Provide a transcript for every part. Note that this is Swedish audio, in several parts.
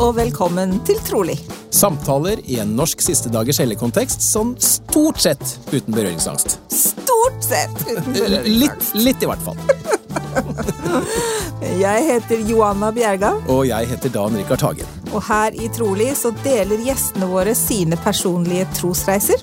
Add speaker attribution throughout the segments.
Speaker 1: og velkommen til Trolig.
Speaker 2: Samtaler i en norsk siste dagers helligkontekst som stort sett uten berøringsangst.
Speaker 1: Stort sett uten
Speaker 2: Litt,
Speaker 1: berøringsangst.
Speaker 2: litt i hvert fall.
Speaker 1: Jeg heter Joanna Bjerga,
Speaker 2: Og jeg heter Dan Rikard Hagen.
Speaker 1: og her i Trolig så deler gjestene våre sine personlige trosreiser.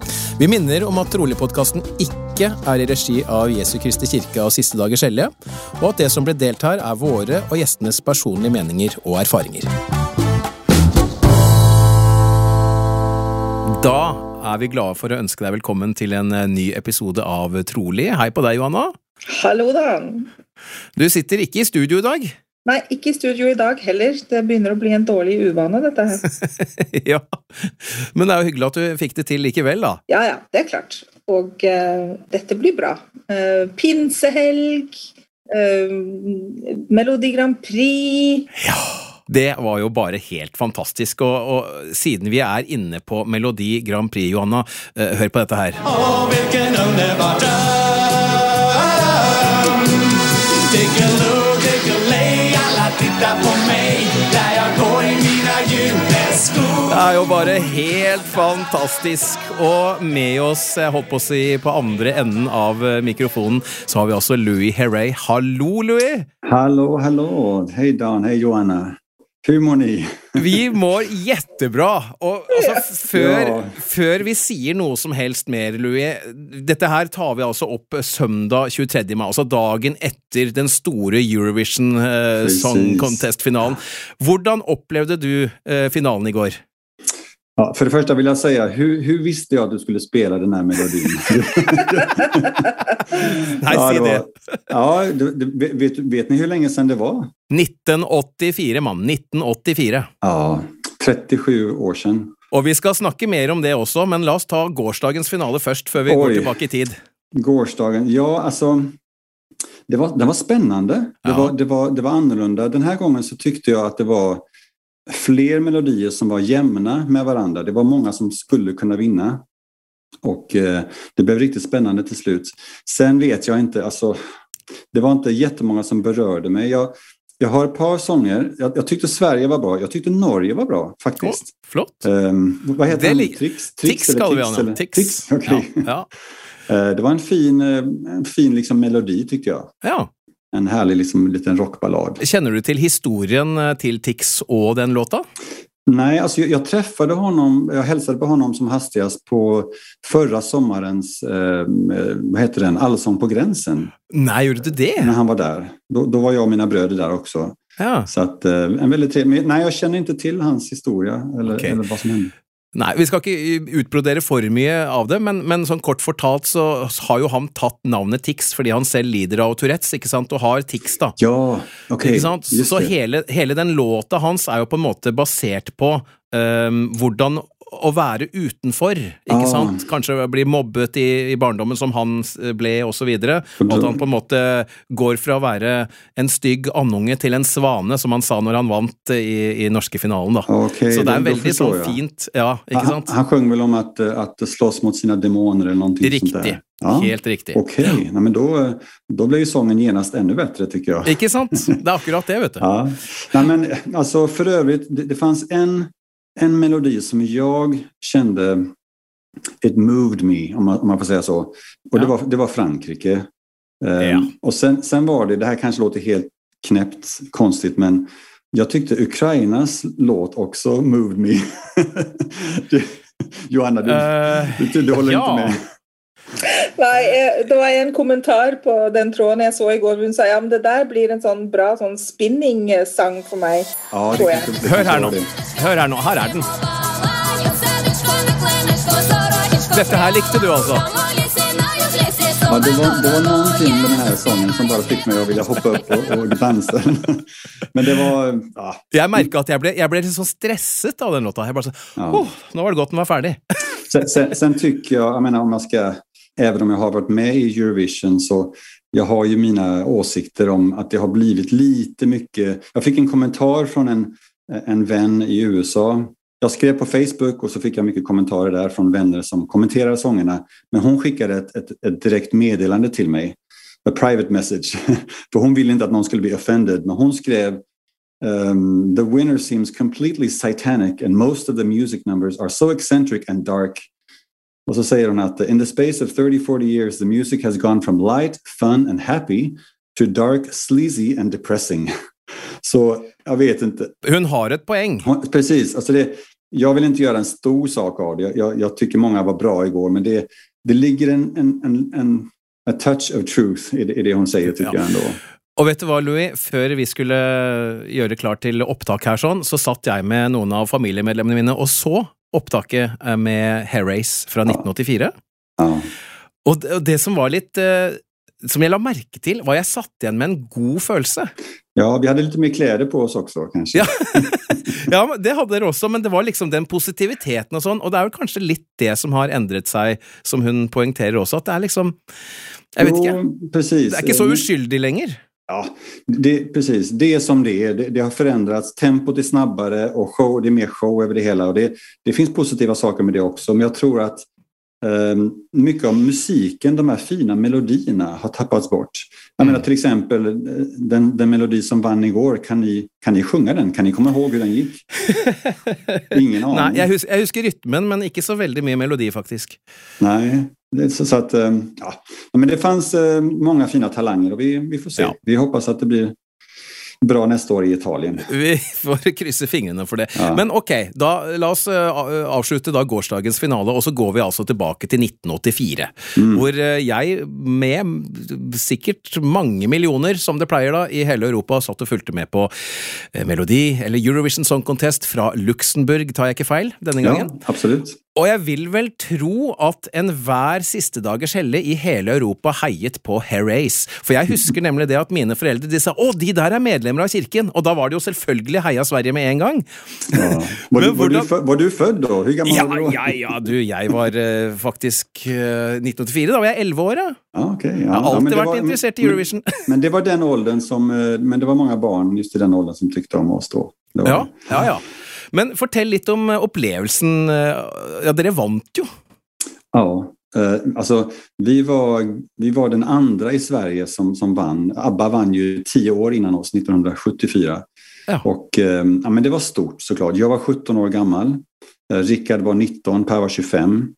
Speaker 2: Vi minner om at Trolig-podkasten ikke er i regi av Jesu Kristi kirke og Siste dagers hellige, og at det som ble delt her, er våre og gjestenes personlige meninger og erfaringer. Da er vi glade for å ønske deg velkommen til en eh, ny episode av Trolig. Hei på deg, Johanna.
Speaker 3: Hallo, da.
Speaker 2: Du sitter ikke i studio i dag.
Speaker 3: Nei, ikke i studio i dag heller. Det begynner å bli en dårlig uvane, dette her.
Speaker 2: ja, Men det er jo hyggelig at du fikk det til likevel, da.
Speaker 3: Ja, ja, det er klart. Og eh, dette blir bra. Eh, pinsehelg, eh, Melodi Grand Prix
Speaker 2: Det var jo bare helt fantastisk. Og, og siden vi er inne på Melodi Grand Prix, Johanna, hør på dette her.
Speaker 4: Åh, vilken underbar Diggiloo-diggiley, alla tittar på mig Där jag går i mina juleskor
Speaker 2: Det er jo bare helt fantastisk. Og med oss, jeg holdt på å si, på andre enden av eh, mikrofonen, så har vi altså Louis Herrey. Hallo, Louis!
Speaker 5: Hallå, hallå! Hej Dan, hej Joanna! Hur mår ni?
Speaker 2: Vi mår jättebra. Og altså, f- før,
Speaker 5: Ja.
Speaker 2: før vi sier noe som helst mer, Louis Dette her tar vi altså opp søndag 23. mai, altså dagen etter den store Eurovision eh. Song Contest-finalen. Hvordan opplevde du eh, finalen i går?
Speaker 5: Ja, för det första vill jag säga, hur, hur visste jag att du skulle spela den här melodin?
Speaker 2: Nei,
Speaker 5: ja,
Speaker 2: det.
Speaker 5: var- Ja, det, det, vet, vet ni hur länge sedan det var?
Speaker 2: 1984, mann. 1984.
Speaker 5: Ja, 37 år sedan.
Speaker 2: Og vi skal snakke mer om det også, men la oss ta gårsdagens finale først, før vi går
Speaker 5: Oj.
Speaker 2: tilbake i tid.
Speaker 5: Gårdsdagen, ja alltså det var, det var spännande. Det,
Speaker 2: Ja.
Speaker 5: var, det, var, det var annorlunda. Den här gången så tyckte jag att det var fler melodier som var jämna med varandra. Det var många som skulle kunna vinna. Och eh, det blev riktigt spännande till slut. Sen vet jag inte, alltså det var inte jättemånga som berörde mig. Jag, jag har ett par sånger. Jag, jag tyckte Sverige var bra. Jag tyckte Norge var bra faktiskt.
Speaker 2: flott.
Speaker 5: Ehm, vad heter
Speaker 2: Det
Speaker 5: han? Trix? Eller
Speaker 2: kaller vi
Speaker 5: eller?
Speaker 2: ja. Tix.
Speaker 5: Okej.
Speaker 2: Ja, ja.
Speaker 5: Eh, Det var en fin, eh, en fin liksom melodi tyckte jag.
Speaker 2: ja.
Speaker 5: En härlig liksom, liten rockballad.
Speaker 2: Kjenner du til historien eh, til Tix og den låta?
Speaker 5: Nej, alltså jag, jag träffade honom, jag hälsade på honom som hastigast på förra sommarens, eh, vad heter den, Allsång på gränsen.
Speaker 2: Nei, gjorde du det?
Speaker 5: När han var där. Då, då var jag och mina bröder där också.
Speaker 2: Ja.
Speaker 5: Så att, eh, en väldigt trevlig, nej jag känner inte till hans historia eller,
Speaker 2: Okej.
Speaker 5: eller vad som hände.
Speaker 2: Nei, vi skal ikke utbrodere for mye av det, men, men sånn kort fortalt så har jo han tatt navnet Tix fordi han selv lider av Tourettes, ikke sant, og har Tix, da.
Speaker 5: Ja, okej.
Speaker 2: Ikke sant? Så hele, hele den låta hans er jo på en måte basert på ehm, hvordan å være utenfor, ikke
Speaker 5: Ah.
Speaker 2: sant? Kanskje bli mobbet i, i barndommen som han eh, ble. Og at han på en måte går fra å være en stygg andunge til en svane, som han sa når han vant i, i norske finalen, da.
Speaker 5: Okej,
Speaker 2: så det er veldig sånn fint Ja, ikke
Speaker 5: Han,
Speaker 2: sant?
Speaker 5: han sjöng väl om att, eh, att slåss mot sina demoner eller någonting sånt där. Ja.
Speaker 2: Helt riktig.
Speaker 5: Okej, Nej, men då, då blev ju sången genast ännu bättre tycker jag.
Speaker 2: Ikke sant? Det er akkurat det, vet du.
Speaker 5: Ja. Nej, men, alltså, för övrigt, det, det fanns en, en melodi som jag kände It moved me, om man, om man får säga så. Och det,
Speaker 2: Ja.
Speaker 5: var, det var Frankrike. Ehm,
Speaker 2: Ja.
Speaker 5: Och sen, sen var det, det här kanske låter helt knäppt konstigt, men jag tyckte Ukrainas låt också moved me. Johanna, du,
Speaker 2: Eh,
Speaker 5: du, du håller
Speaker 2: ja.
Speaker 5: inte med?
Speaker 3: Nei, eh, det var en kommentar på den tråden jeg så i går. Hun sa ja, men det der blir en sånn bra sånn spinning-sang for meg.
Speaker 5: Ja,
Speaker 3: tror jeg.
Speaker 2: Hør her nå.
Speaker 5: det.
Speaker 2: Hør her nå. Her er den. Dette her likte du, altså?
Speaker 5: Ja, det, var, det var någonting med den här sången som bara fick mig att vilja hoppa upp och, och dansa. Men det var... Ja,
Speaker 2: Jeg merka at jeg ble, jeg ble litt sånn stresset av den låta. Jeg bare sånn,
Speaker 5: Ja.
Speaker 2: «Åh, Nå var det godt den var ferdig.
Speaker 5: sen, sen, sen, tycker jag, jag menar om jag ska, även om jag har varit med i Eurovision så jag har ju mina åsikter om att det har blivit lite mycket. Jag fick en kommentar från en, en vän i USA. Jag skrev på Facebook och så fick jag mycket kommentarer där från vänner som kommenterar sångerna. Men hon skickade ett, ett, ett direkt meddelande till mig. A private message. För hon ville inte att någon skulle bli offended. Men hon skrev um, The winner seems completely satanic and most of the music numbers are so eccentric and dark och så säger hon att in the space of 30-40 years the music has gone from light, fun and happy to dark, sleazy and depressing. Så jag vet inte.
Speaker 2: Hon har ett poäng.
Speaker 5: Hon, precis. Alltså det, jag vill inte göra en stor sak av det. Jag, jag tycker många var bra igår, men det, det ligger en, en, en, en a touch of truth i det, i det hon säger, tycker ja. jag ändå.
Speaker 2: Og vet du hva, Louis? Før vi skulle gjøre klart til opptak her, sånn, så satt jeg med noen av familiemedlemmene mine og så opptaket eh, med Hair Race fra 1984. Ja. Og det som var litt eh, Som jeg la merke til, var jeg satt igjen med en god følelse.
Speaker 5: Ja, vi hadde litt mye klær på oss også, kanskje.
Speaker 2: Ja. ja, det hadde dere også, men det var liksom den positiviteten og sånn, og det er vel kanskje litt det som har endret seg, som hun poengterer også, at det er liksom Jeg vet ikke. Jo,
Speaker 5: precis.
Speaker 2: Det er ikke så uskyldig lenger.
Speaker 5: Ja, det, precis. Det är som det är. Det, det, har förändrats. Tempot är snabbare och show, det är mer show över det hela. Och det, det finns positiva saker med det också. Men jag tror att eh, mycket av musiken, de här fina melodierna, har tappats bort. Jag mm. menar till exempel eh, den, den melodi som vann igår. Kan ni, kan ni sjunga den? Kan ni komma ihåg hur den gick? Ingen aning.
Speaker 2: Nej, jag, hus jag rytmen, men inte så väldigt mycket melodi faktiskt.
Speaker 5: Nej, så, så, att, eh, ja. Men det fanns eh, många fina talanger och vi, vi får se. Ja. Vi hoppas att det blir bra neste år i Italien.
Speaker 2: Vi får krysse fingrene for det. Ja. Men ok, da, la oss uh, avslutte da gårsdagens finale, og så går vi altså tilbake til 1984. Mm. Hvor uh, jeg, med sikkert mange millioner, som det pleier da, i hele Europa, satt og fulgte med på Melodi, eller Eurovision Song Contest fra Luxembourg, tar jeg ikke feil denne gangen?
Speaker 5: Ja, absolutt.
Speaker 2: Og jeg vil vel tro at enhver sistedagers helle i hele Europa heiet på Race. For jeg husker nemlig det at mine foreldre de sa 'Å, de der er medlemmer av kirken', og da var det jo selvfølgelig heia Sverige med en gang.
Speaker 5: Ja. Var, du, hvordan... var, du, var, du, født da? Hvor gammel
Speaker 2: ja, var du? Ja, ja, du, jeg var uh, faktisk uh, 1984. Da var jeg elleve år, ja.
Speaker 5: Ah, okay, ja.
Speaker 2: Jeg har alltid vært var, interessert i Eurovision.
Speaker 5: Men, men, det var den åldern som, uh, men det var mange barn just i den åldern som tykte om oss da.
Speaker 2: Ja, ja, ja. Men fortell litt om eh, opplevelsen. Eh, ja, dere vant jo.
Speaker 5: Ja, eh, alltså, vi, var, vi var den andra i Sverige som, som vann. ABBA vann ju tio år innan oss, 1974. Ja. Och, eh, ja, men det var stort såklart. Jag var 17 år gammal. Eh, Rickard var 19, Per var 25.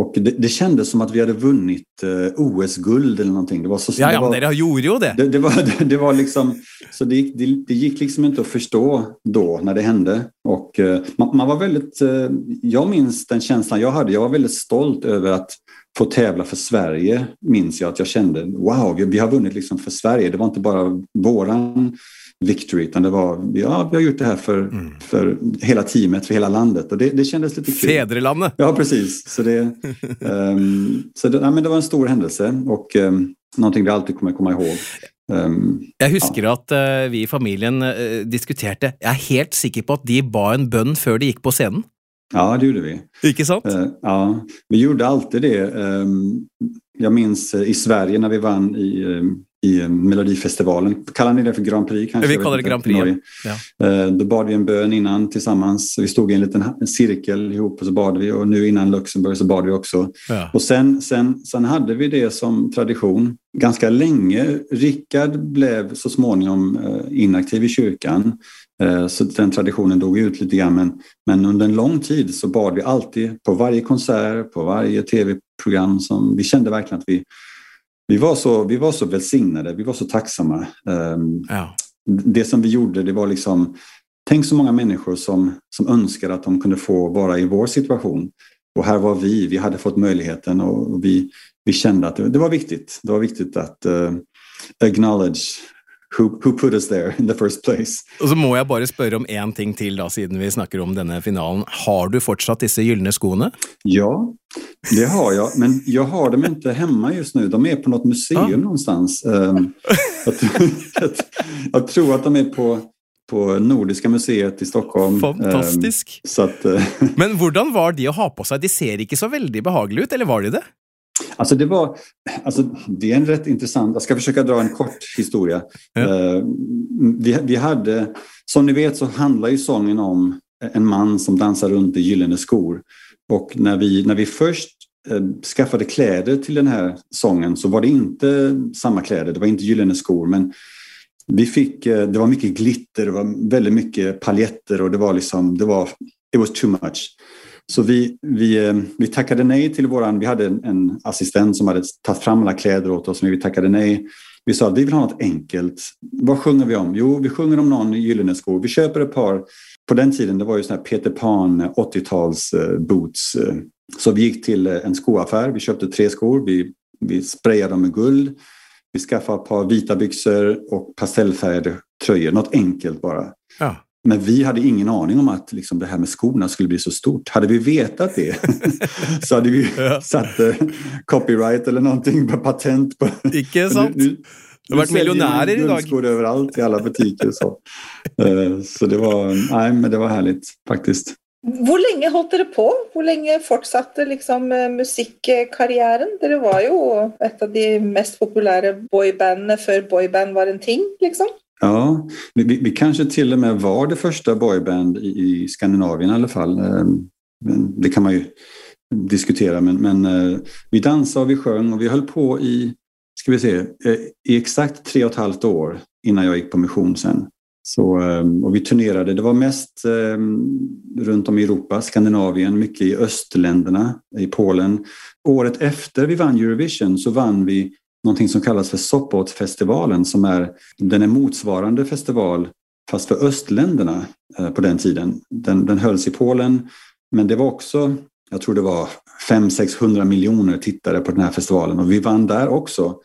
Speaker 5: Och det, det kändes som att vi hade vunnit eh, OS-guld eller någonting. Det var så,
Speaker 2: ja,
Speaker 5: ja,
Speaker 2: det var, men det gjorde ju det.
Speaker 5: Det, det, var, det, det var liksom, så det, det, det, gick liksom inte att förstå då när det hände. Och eh, man, man, var väldigt, eh, jag minns den känslan jag hade. Jag var väldigt stolt över att få tävla för Sverige, minns jag att jag kände. Wow, vi, vi har vunnit liksom för Sverige. Det var inte bara våran victory, utan det var, ja, vi har gjort det här för, mm. för hela teamet, för hela landet. Och det, det kändes lite kul.
Speaker 2: Fäderlandet!
Speaker 5: Ja, precis. Så det, um, så det, ja, men det var en stor händelse och um, någonting vi alltid kommer komma ihåg.
Speaker 2: Um, jeg husker ja. at uh, vi i familien uh, diskuterte Jeg er helt sikker på at de ba en bønn før de gikk på scenen.
Speaker 5: Ja, det gjorde vi.
Speaker 2: Ikke sant? Uh,
Speaker 5: ja, vi gjorde alltid det. Um, jag minns i Sverige när vi vann i um, i eh, Melodifestivalen. Kallar ni det för Grand Prix? Kanske?
Speaker 2: Vi kallar det Grand Prix.
Speaker 5: Ja. Eh, då bad vi en bön innan tillsammans. Vi stod i en liten cirkel ihop och så bad vi och nu innan Luxemburg så bad vi också. Ja. Och sen, sen, sen hade vi det som tradition ganska länge. Rickard blev så småningom eh, inaktiv i kyrkan. Så den traditionen dog ut lite grann men, men under en lång tid så bad vi alltid på varje konsert, på varje tv-program som vi kände verkligen att vi vi var så, vi var så välsignade, vi var så tacksamma. Um, ja. Det som vi gjorde, det var liksom, tänk så många människor som, som önskar att de kunde få vara i vår situation. Och här var vi, vi hade fått möjligheten och vi, vi kände att det, det var viktigt. Det var viktigt att uh, acknowledge who, who, put us there in the first place.
Speaker 2: Og så må jeg bare spørre om én ting til, da, siden vi snakker om denne finalen. Har du fortsatt disse gylne skoene?
Speaker 5: Ja, det har jag. Men jag har dem inte hemma just nu. De är på något museum ah. någonstans. Um, jag, jag, jag, tror att de är på på Nordiska museet i Stockholm.
Speaker 2: Fantastisk.
Speaker 5: Så att, eh,
Speaker 2: Men hvordan var de å ha på seg? De ser ikke så veldig behagelige ut, eller var de det?
Speaker 5: Alltså det var, alltså det är en rätt intressant, jag ska försöka dra en kort historia.
Speaker 2: Ja.
Speaker 5: Eh, Vi, vi hade, som ni vet så handlar ju sången om en man som dansar runt i gyllene skor. Och när vi, när vi först eh, skaffade kläder till den här sången så var det inte samma kläder, det var inte gyllene skor men vi fick, eh, det var mycket glitter, det var väldigt mycket paljetter och det var liksom, det var, it was too much. Så vi, vi, eh, vi tackade nej till våran, vi hade en, en assistent som hade tagit fram alla kläder åt oss men vi tackade nej. Vi sa att vi vill ha något enkelt. Vad sjunger vi om? Jo, vi sjunger om någon i gyllene skor. Vi köper ett par, på den tiden det var ju sådana här Peter Pan eh, 80-tals eh, boots. Eh. Så vi gick till en skoaffär, vi köpte tre skor, vi, vi sprayade dem med guld. Vi skaffade ett par vita byxor och pastellfärgade tröjor, något enkelt bara.
Speaker 2: Ja.
Speaker 5: Men vi hade ingen aning om att liksom det här med skorna skulle bli så stort. Hade vi vetat det så hade vi
Speaker 2: Ja.
Speaker 5: satt eh, copyright eller någonting på patent på
Speaker 2: Ikke sant?
Speaker 5: nu, nu,
Speaker 2: har varit miljonärer idag.
Speaker 5: guldskor överallt i alla butiker. Så, Eh, så det var, nej, men det var härligt faktiskt.
Speaker 3: Hvor lenge holdt dere på? Hvor lenge fortsatte liksom eh, musikkarrieren? Dere var jo et av de mest populære boybandene før boyband var en ting, liksom.
Speaker 5: Ja, vi, vi, kanske till och med var det första boyband i, i Skandinavien i alla fall. Ehm, det kan man ju diskutera, men, men eh, vi dansade och vi sjöng och vi höll på i, ska vi se, eh, i exakt tre och ett halvt år innan jag gick på mission sen. Så, ehm, och vi turnerade, det var mest ehm, runt om i Europa, Skandinavien, mycket i östländerna, i Polen. Året efter vi vann Eurovision så vann vi någonting som kallas för Sopotfestivalen som är, den är motsvarande festival fast för östländerna eh, på den tiden. Den, den hölls i Polen men det var också, jag tror det var 500-600 miljoner tittare på den här festivalen och vi vann där också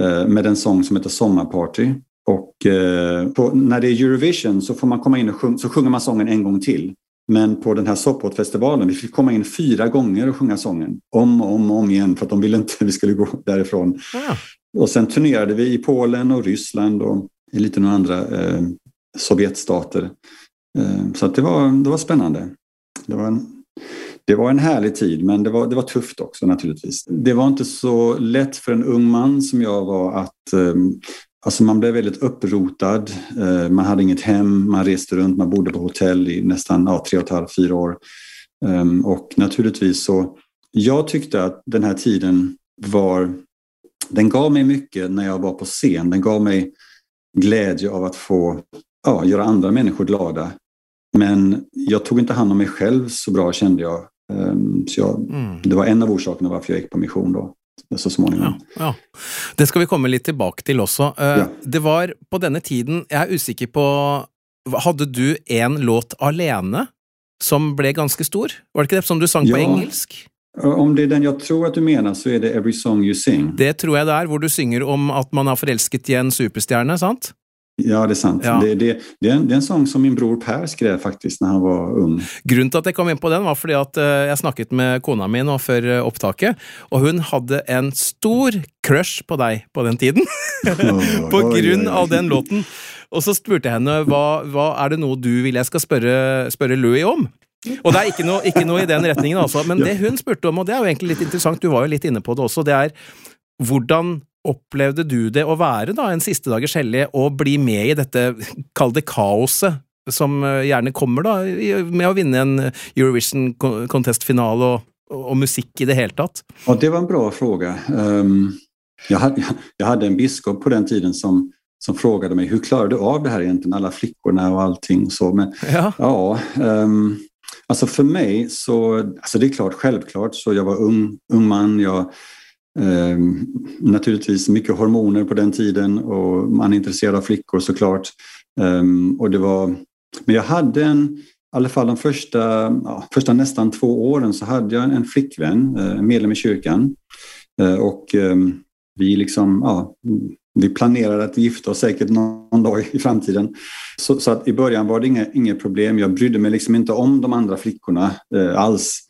Speaker 5: eh, med en sång som heter Sommarparty. Och eh, på, när det är Eurovision så får man komma in och sjung, så sjunger man sången en gång till. Men på den här Sopotfestivalen, vi fick komma in fyra gånger och sjunga sången. Om och om, och om igen för att de ville inte att vi skulle gå därifrån.
Speaker 2: Ja.
Speaker 5: Och sen turnerade vi i Polen och Ryssland och i lite några andra eh, Sovjetstater. Eh, så det, var, det var spännande. Det var, en, det var en härlig tid men det var, det var tufft också naturligtvis. Det var inte så lätt för en ung man som jag var att eh, Alltså man blev väldigt upprotad. Eh, Man hade inget hem, man reste runt, man bodde på hotell i nästan ja, tre och ett halvt, fyra år. Ehm, Och naturligtvis så, jag tyckte att den här tiden var, den gav mig mycket när jag var på scen. Den gav mig glädje av att få ja, göra andra människor glada. Men jag tog inte hand om mig själv så bra kände jag. Ehm, Så jag,
Speaker 2: Mm.
Speaker 5: det var en av orsakerna varför jag gick på mission då, så småningom.
Speaker 2: Ja, ja. Det skal vi komme litt tilbake til også. Eh,
Speaker 5: Ja.
Speaker 2: Det var på denne tiden Jeg er usikker på Hadde du en låt alene som ble ganske stor? Var det ikke det som du sang på engelsk?
Speaker 5: Om det är den jag tror att du menar så är det Every Song You Sing.
Speaker 2: Det tror jeg det er, hvor du synger om at man er forelsket i en superstjerne, sant?
Speaker 5: Ja, det är sant.
Speaker 2: Ja.
Speaker 5: Det, det, det, är en, det är en sång som min bror Per skrev faktiskt när han var ung.
Speaker 2: Grunnen til at jeg kom inn på den, var fordi at eh, jeg snakket med kona mi nå før eh, opptaket, og hun hadde en stor crush på deg på den tiden. på
Speaker 5: Oj, oj,
Speaker 2: grunn av den låten. Og så spurte jeg henne hva, hva er det noe du vil jeg skal spørre, spørre Louis om. Og det er ikke noe, ikke noe i den retningen, altså. Men det hun spurte om, og det er jo egentlig litt interessant, du var jo litt inne på det også, det er hvordan opplevde du det å være da en siste dagers hellig og bli med i dette, kall det kaoset, som eh, gjerne kommer da, med å vinne en Eurovision Con- Contest-finale og, og musikk i det hele tatt?
Speaker 5: Ja, det var en bra fråga. Ehm, jag, hade, jag hade en biskop på den tiden som, som frågade mig hur klarar du av det här egentligen, alla flickorna och allting. Så, men
Speaker 2: Ja.
Speaker 5: Ja, ehm, alltså för mig så, alltså det är klart, självklart, så jag var ung, ung man, jag Eh, naturligtvis mycket hormoner på den tiden och man är intresserad av flickor såklart. Eh, och det var, men jag hade en, i alla fall de första, ja, första nästan två åren så hade jag en flickvän, eh, medlem i kyrkan. Eh, och ehm, vi liksom, ja, vi planerade att gifta oss säkert någon dag i framtiden. Så, så att i början var det inga, inget problem. Jag brydde mig liksom inte om de andra flickorna eh, alls.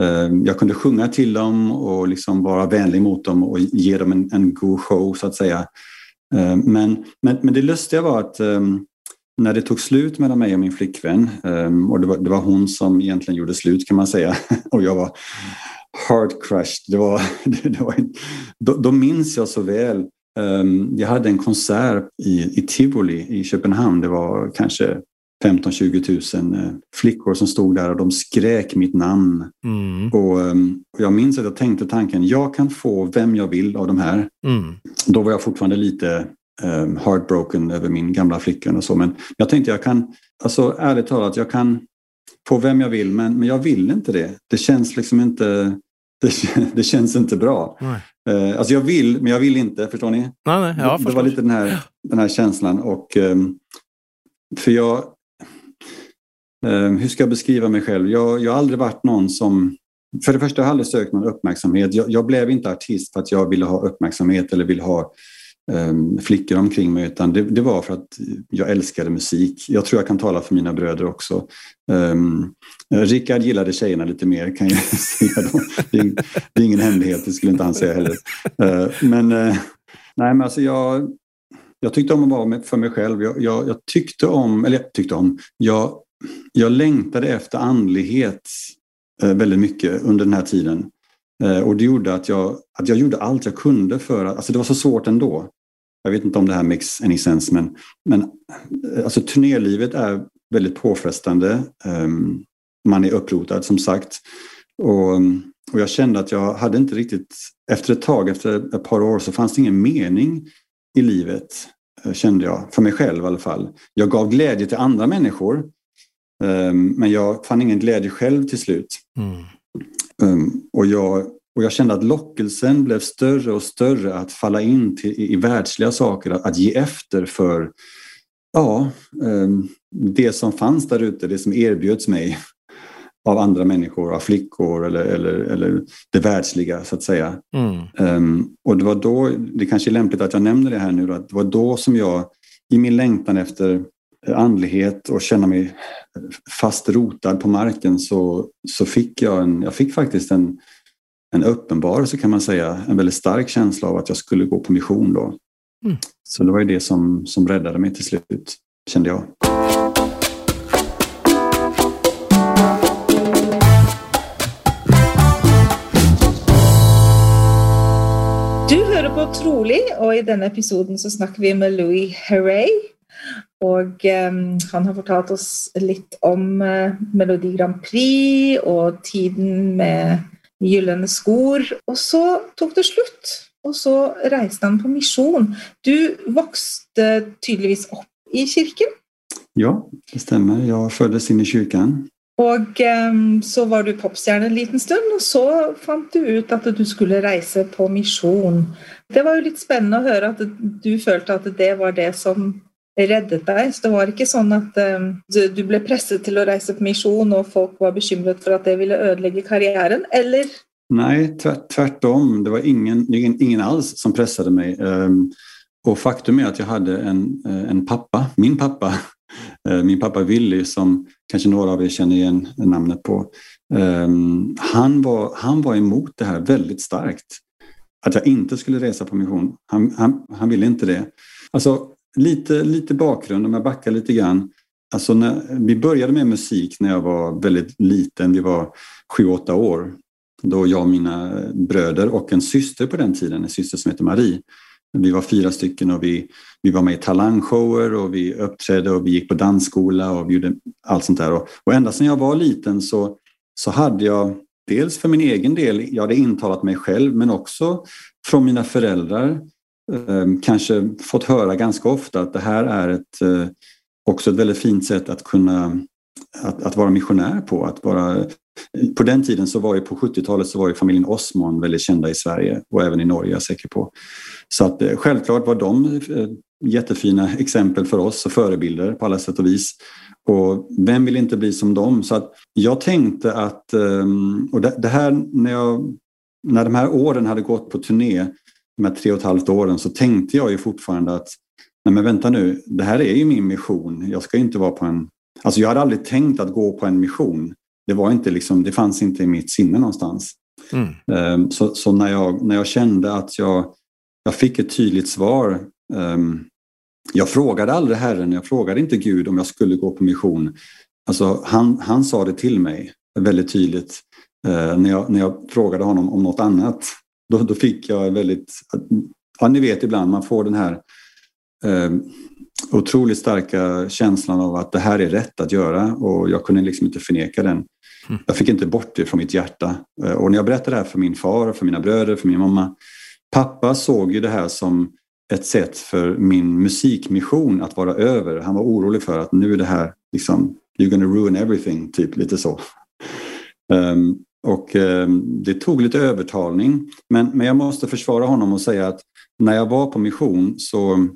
Speaker 5: Eh, jag kunde sjunga till dem och liksom vara vänlig mot dem och ge dem en, en god show så att säga. Eh, men, men, men det lustiga var att ehm, när det tog slut mellan mig och min flickvän, ehm, och det var, det var hon som egentligen gjorde slut kan man säga, och jag var hard crushed. Det var, det var, då, då minns jag så väl ehm, jag hade en konsert i, i Tivoli i Köpenhamn. Det var kanske 15-20 000 eh, flickor som stod där och de skrek mitt namn. Mm. Och, um, jag minns att jag tänkte tanken, jag kan få vem jag vill av de här. Mm. Då var jag fortfarande lite um, heartbroken över min gamla flickvän och så. Men jag tänkte jag kan, alltså ärligt talat, jag kan få vem jag vill men, men jag vill inte det. Det känns liksom inte det, det känns inte bra. Uh, alltså jag vill, men jag vill inte. Förstår ni?
Speaker 2: Nej, nej, ja,
Speaker 5: det, det var lite den här, den här känslan. Och, um, för jag... Um, hur ska jag beskriva mig själv? Jag, jag har aldrig varit någon som... För det första har jag aldrig sökt någon uppmärksamhet. Jag, jag blev inte artist för att jag ville ha uppmärksamhet eller ville ha um, flickor omkring mig utan det, det, var för att jag älskade musik. Jag tror jag kan tala för mina bröder också. Um, Rickard gillade tjejerna lite mer kan jag säga. Det, är, det är ingen hemlighet, det skulle inte han säga heller. Uh, men, uh, nej, men alltså jag, jag tyckte om att vara för mig själv. Jag, jag, jag tyckte om, eller jag tyckte om, jag, jag längtade efter andlighet eh, väldigt mycket under den här tiden. Eh, och det gjorde att jag, att jag gjorde allt jag kunde för att, alltså det var så svårt ändå. Jag vet inte om det här makes any sense men, men eh, alltså turnélivet är väldigt påfrestande. Ehm, man är upprotad som sagt. Och, och jag kände att jag hade inte riktigt, efter ett tag, efter ett par år så fanns det ingen mening i livet kände jag, för mig själv i alla fall. Jag gav glädje till andra människor men jag fann ingen glädje själv till slut. Mm. Um, och jag och jag kände att lockelsen blev större och större att falla in till, i, i världsliga saker, att, att ge efter för ja, um, det som fanns där ute, det som erbjöds mig av andra människor, av flickor eller, eller, eller det världsliga så att säga. Mm. Um, och det var då, det kanske är lämpligt att jag nämner det här nu, att det var då som jag i min längtan efter andlighet och känna mig fast rotad på marken så, så fick jag, en, jag fick faktiskt en, en uppenbarelse kan man säga, en väldigt stark känsla av att jag skulle gå på mission då. Mm. Så det var ju det som, som räddade mig till slut, kände jag.
Speaker 3: Du hører på Trolig, og i denne episoden så snakker vi med Louis Herrey. Og um, han har fortalt oss litt om uh, Melodi Grand Prix og tiden med gyllene skor. Og så tok det slutt, og så reiste han på misjon. Du vokste tydeligvis opp i kirken?
Speaker 5: Ja, det stemmer. Jeg fødtes inn i kirken.
Speaker 3: Og um, så var du popstjerne en liten stund, og så fant du ut at du skulle reise på misjon. Det var jo litt spennende å høre at du følte at det var det som reddet deg. Så det var ikke sånn at um, eh, du ble presset til å reise på misjon, og folk var bekymret for at det ville ødelegge karriären, eller?
Speaker 5: Nej, tvärtom. Det var ingen, ingen, ingen alls som pressade mig. Um, och faktum är att jag hade en, eh, en pappa, min pappa, eh, min pappa Willy, som kanske några av er känner igen namnet på, ehm, han var, han var emot det här väldigt starkt. Att jag inte skulle resa på mission. Han, han, han ville inte det. Alltså, lite, lite bakgrund, om jag backar lite grann. Alltså när, vi började med musik när jag var väldigt liten, vi var sju, åtta år. Då jag och mina bröder och en syster på den tiden, en syster som heter Marie, vi var fyra stycken och vi, vi var med i talangshower och vi uppträdde och vi gick på dansskola och vi gjorde allt sånt där. Och, och ända sedan jag var liten så, så hade jag dels för min egen del, jag hade intalat mig själv, men också från mina föräldrar Ehm, kanske fått höra ganska ofta att det här är ett, eh, också ett väldigt fint sätt att kunna att, att vara missionär på. Att vara, på den tiden så var ju på 70-talet så var ju familjen Osmond väldigt kända i Sverige och även i Norge, jag är säker på. Så att eh, självklart var de eh, jättefina exempel för oss och förebilder på alla sätt och vis. Och vem vill inte bli som dem? Så att jag tänkte att, ehm, och det här när, jag, när de här åren hade gått på turné, de här tre och ett halvt åren, så tänkte jag ju fortfarande att nej men vänta nu, det här är ju min mission. Jag ska inte vara på en... Alltså jag hade aldrig tänkt att gå på en mission. Det, var inte liksom, det fanns inte i mitt sinne någonstans. Mm. Ehm, så, så, när, jag, när jag kände att jag jag fick ett tydligt svar um, jag frågade aldrig Herren, jag frågade inte Gud om jag skulle gå på mission. Alltså, han, han sa det till mig väldigt tydligt eh, när, jag, när jag frågade honom om något annat. Då, då fick jag väldigt, ja ni vet ibland man får den här eh, otroligt starka känslan av att det här är rätt att göra och jag kunde liksom inte förneka den. Mm. Jag fick inte bort det från mitt hjärta. Eh, och när jag berättade det här för min far, för mina bröder, för min mamma. Pappa såg ju det här som ett sätt för min musikmission att vara över. Han var orolig för att nu är det här liksom, you're gonna ruin everything, typ lite så. Um, och eh, det tog lite övertalning. Men, men jag måste försvara honom och säga att när jag var på mission så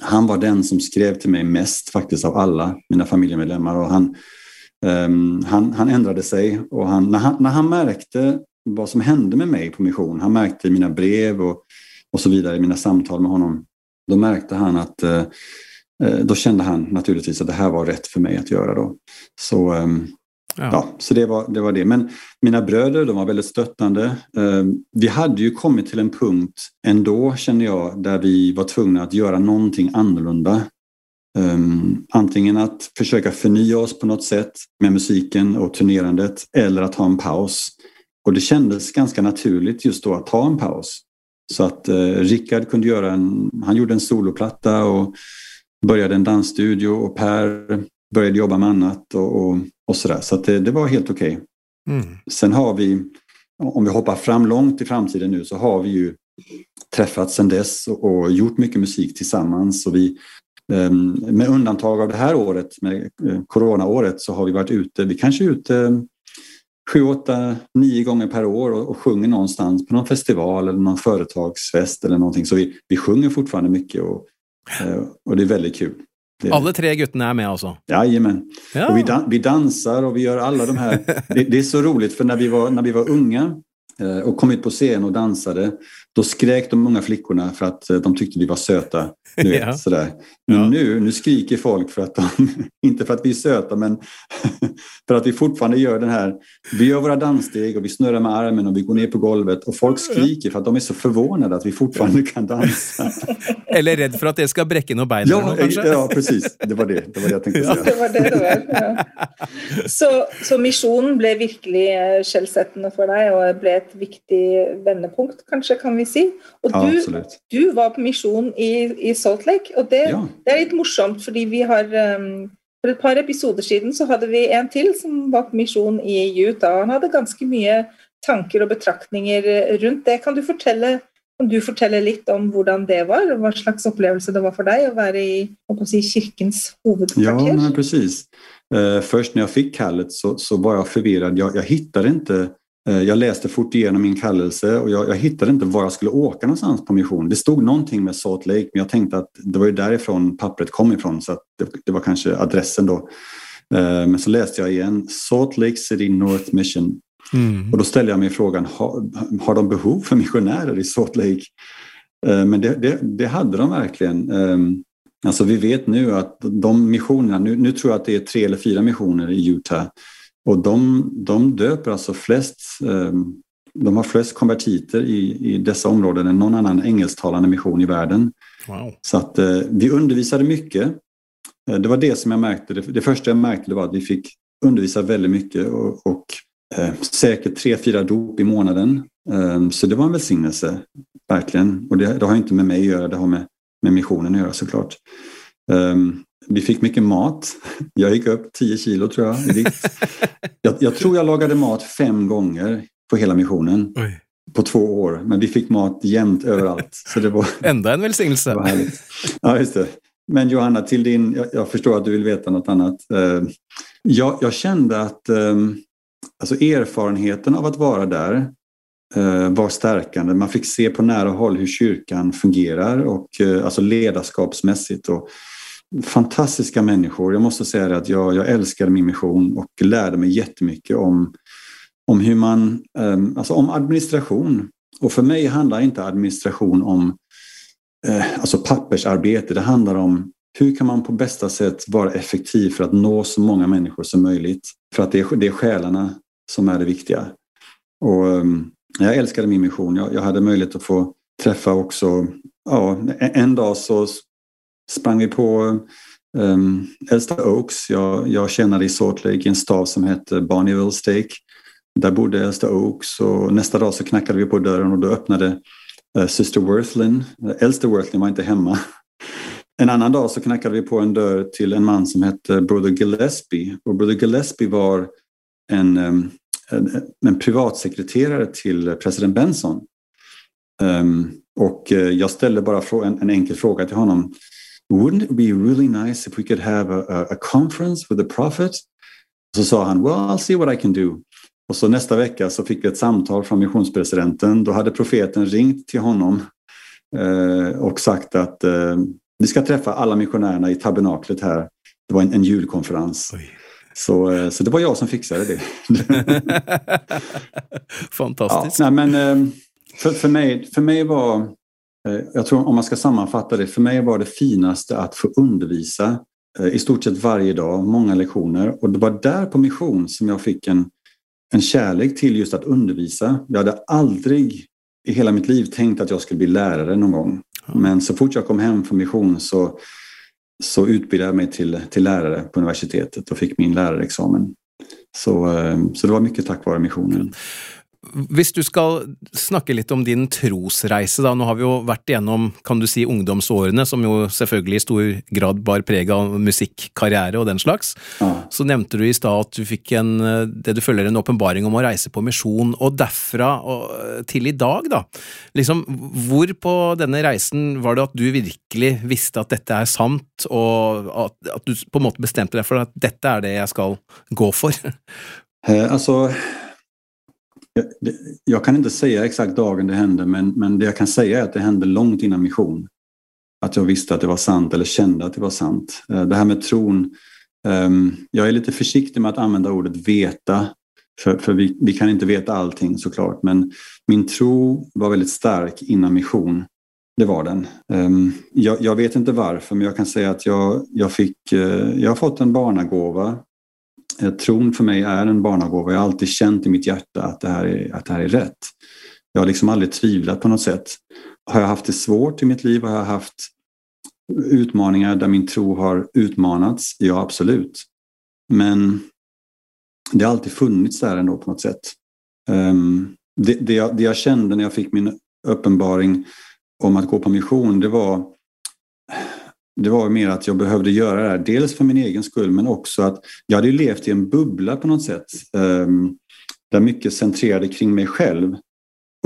Speaker 5: han var den som skrev till mig mest faktiskt av alla mina familjemedlemmar. Och han, um, han, han ändrade sig och han, när, han, när han märkte vad som hände med mig på mission, han märkte i mina brev och, och så vidare, i mina samtal med honom, då märkte han att uh, då kände han naturligtvis att det här var rätt för mig att göra. Då. Så um, Ja. ja. så det var, det var det. Men mina bröder de var väldigt stöttande. Ehm, vi hade ju kommit till en punkt ändå, känner jag, där vi var tvungna att göra någonting annorlunda. Ehm, antingen att försöka förnya oss på något sätt med musiken och turnerandet eller att ha en paus. Och det kändes ganska naturligt just då att ta en paus. Så att eh, Rickard kunde göra en, han gjorde en soloplatta och började en dansstudio och Per började jobba med annat och, och, och sådär. Så det, det, var helt okej. Okay. Mm. Sen har vi, om vi hoppar fram långt i framtiden nu, så har vi ju träffats sedan dess och, och gjort mycket musik tillsammans. Och vi, um, med undantag av det här året, med uh, coronaåret, så har vi varit ute, vi kanske är ute sju, åtta, nio gånger per år och, och sjunger någonstans på någon festival eller någon företagsfest eller någonting. Så vi, vi sjunger fortfarande mycket och, uh, och det är väldigt kul.
Speaker 2: Det... Alla tre gutterna är med alltså?
Speaker 5: Jajamän. Ja. Och vi, dan vi dansar och vi gör alla de här... det, det, är så roligt för när vi var, när vi var unga eh, och kom ut på scen och dansade, då skrek de unga flickorna för att eh, de tyckte vi var söta. Nu, ja. sådär. Men ja. nu, nu skriker folk för att de, inte för att vi är söta, men för att vi fortfarande gör den här, vi gör våra danssteg och vi snurrar med armen och vi går ner på golvet och folk skriker för att de är så förvånade att vi fortfarande kan dansa.
Speaker 2: Eller rädd för att det ska bräcka några ben.
Speaker 5: Ja, ja, precis. Det var det, det var det jag tänkte säga.
Speaker 3: Det var det det var. Ja. Så, så missionen blev verkligen källsättande för dig och blev ett viktigt vändpunkt, kanske kan vi säga. Och
Speaker 5: ja,
Speaker 3: du,
Speaker 5: absolut.
Speaker 3: du var på mission i, i Salt Lake, och det, ja. det är lite morsomt, för vi har um, för ett par episoder sedan så hade vi en till som var på mission i Utah. Han hade ganska mycket tankar och betraktningar runt det. Kan du fortälla kan du fortälla lite om hur det var? Vad slags upplevelse det var för dig att vara i att säga, kyrkans huvudkvarter?
Speaker 5: Ja, precis. Uh, först när jag fick kallet så, så var jag förvirrad. Jag, jag hittade inte Eh, jag läste fort igenom min kallelse och jag, jag, hittade inte var jag skulle åka någonstans på mission. Det stod någonting med Salt Lake men jag tänkte att det var ju därifrån pappret kom ifrån så det, det var kanske adressen då. Eh, men så läste jag igen Salt Lake City North Mission. Mm. Och då ställde jag mig frågan, har, har de behov för missionärer i Salt Lake? Eh, men det, det, det hade de verkligen. Alltså vi vet nu att de missionerna, nu, nu tror jag att det är tre eller fyra missioner i Utah och de, de döper alltså flest, ehm, de har flest konvertiter i, i dessa områden än någon annan engelsktalande mission i världen. Wow. Så att eh, vi undervisade mycket. Eh, det var det som jag märkte. Det, det första jag märkte var att vi fick undervisa väldigt mycket och, och eh, säkert tre, fyra dop i månaden. Eh, så det var en välsignelse, verkligen. Och det, det, har inte med mig att göra, det har med, med missionen att göra såklart. Um, vi fick mycket mat. Jag gick upp 10 kilo tror jag. Jag, jag, tror jag lagade mat fem gånger på hela missionen. Oj. På två år. Men vi fick mat jämt överallt. Så det var,
Speaker 2: Ändå en välsignelse.
Speaker 5: Ja, just det. Men Johanna, till din, jag, jag, förstår att du vill veta något annat. Uh, jag, jag, kände att um, alltså erfarenheten av att vara där uh, var stärkande. Man fick se på nära håll hur kyrkan fungerar och alltså ledarskapsmässigt. Och, fantastiska människor. Jag måste säga att jag, jag älskade min mission och lärde mig jättemycket om, om hur man, ehm, alltså om administration. Och för mig handlar inte administration om eh, alltså pappersarbete. Det handlar om hur kan man på bästa sätt vara effektiv för att nå så många människor som möjligt? För att det är, det är själarna som är det viktiga. Och, ehm, jag älskade min mission. Jag, jag hade möjlighet att få träffa också, ja, en dag så sprang vi på um, Elsta Oaks. Jag, jag tjänade i Salt Lake i en stad som hette Bonneville Stake. Där bodde Elsta Oaks och nästa dag så knackade vi på dörren och då öppnade eh, uh, Syster Worthlin. Äldste Worthlin var inte hemma. En annan dag så knackade vi på en dörr till en man som hette Brother Gillespie. Och Brother Gillespie var en, um, en, en privatsekreterare till president Benson. Um, och eh, jag ställde bara en, en enkel fråga till honom. Wouldn't it be really nice if we could have a, a conference with the prophet? Så sa han, well I'll see what I can do. Och så nästa vecka så fick vi ett samtal från missionspresidenten. Då hade profeten ringt till honom eh, och sagt att eh, vi ska träffa alla missionärerna i tabernaklet här. Det var en, en julkonferens. Så, eh, så det var jag som fixade det.
Speaker 2: Fantastiskt.
Speaker 5: Ja, nej, men, eh, för, för, mig, för mig var, jag tror om man ska sammanfatta det, för mig var det finaste att få undervisa i stort sett varje dag, många lektioner. Och det var där på mission som jag fick en, en kärlek till just att undervisa. Jag hade aldrig i hela mitt liv tänkt att jag skulle bli lärare någon gång. Men så fort jag kom hem från mission så, så utbildade jag mig till, till lärare på universitetet och fick min lärarexamen. Så, eh, så det var mycket tack vare missionen.
Speaker 2: Hvis du skal snakke litt om din trosreise, da. Nå har vi jo vært igjennom kan du si, ungdomsårene, som jo selvfølgelig i stor grad bar preg av musikkarriere og den slags. Ja. Så nevnte du i stad at du fikk en, det du føler en åpenbaring om å reise på misjon, og derfra og til i dag, da. Liksom, hvor på denne reisen var det at du virkelig visste at dette er sant, og at, at du på en måte bestemte deg for at dette er det jeg skal gå for?
Speaker 5: Eh, altså jag kan inte säga exakt dagen det hände, men, men det jag kan säga är att det hände långt innan mission. Att jag visste att det var sant eller kände att det var sant. Eh, det här med tron. Ehm, jag är lite försiktig med att använda ordet veta, för, för vi, vi kan inte veta allting såklart. Men min tro var väldigt stark innan mission. Det var den. Ehm, jag, jag, vet inte varför, men jag kan säga att jag, jag, fick, eh, jag har fått en barnagåva Eh, tron för mig är en barnagåva. Jag har alltid känt i mitt hjärta att det här är, att det här är rätt. Jag har liksom aldrig tvivlat på något sätt. Har jag haft det svårt i mitt liv? Har jag haft utmaningar där min tro har utmanats? Ja, absolut. Men det har alltid funnits där ändå på något sätt. Ehm, det, det, jag, det jag kände när jag fick min uppenbaring om att gå på mission, det var det var mer att jag behövde göra det här, dels för min egen skull men också att jag hade levt i en bubbla på något sätt. Ehm, där mycket centrerade kring mig själv.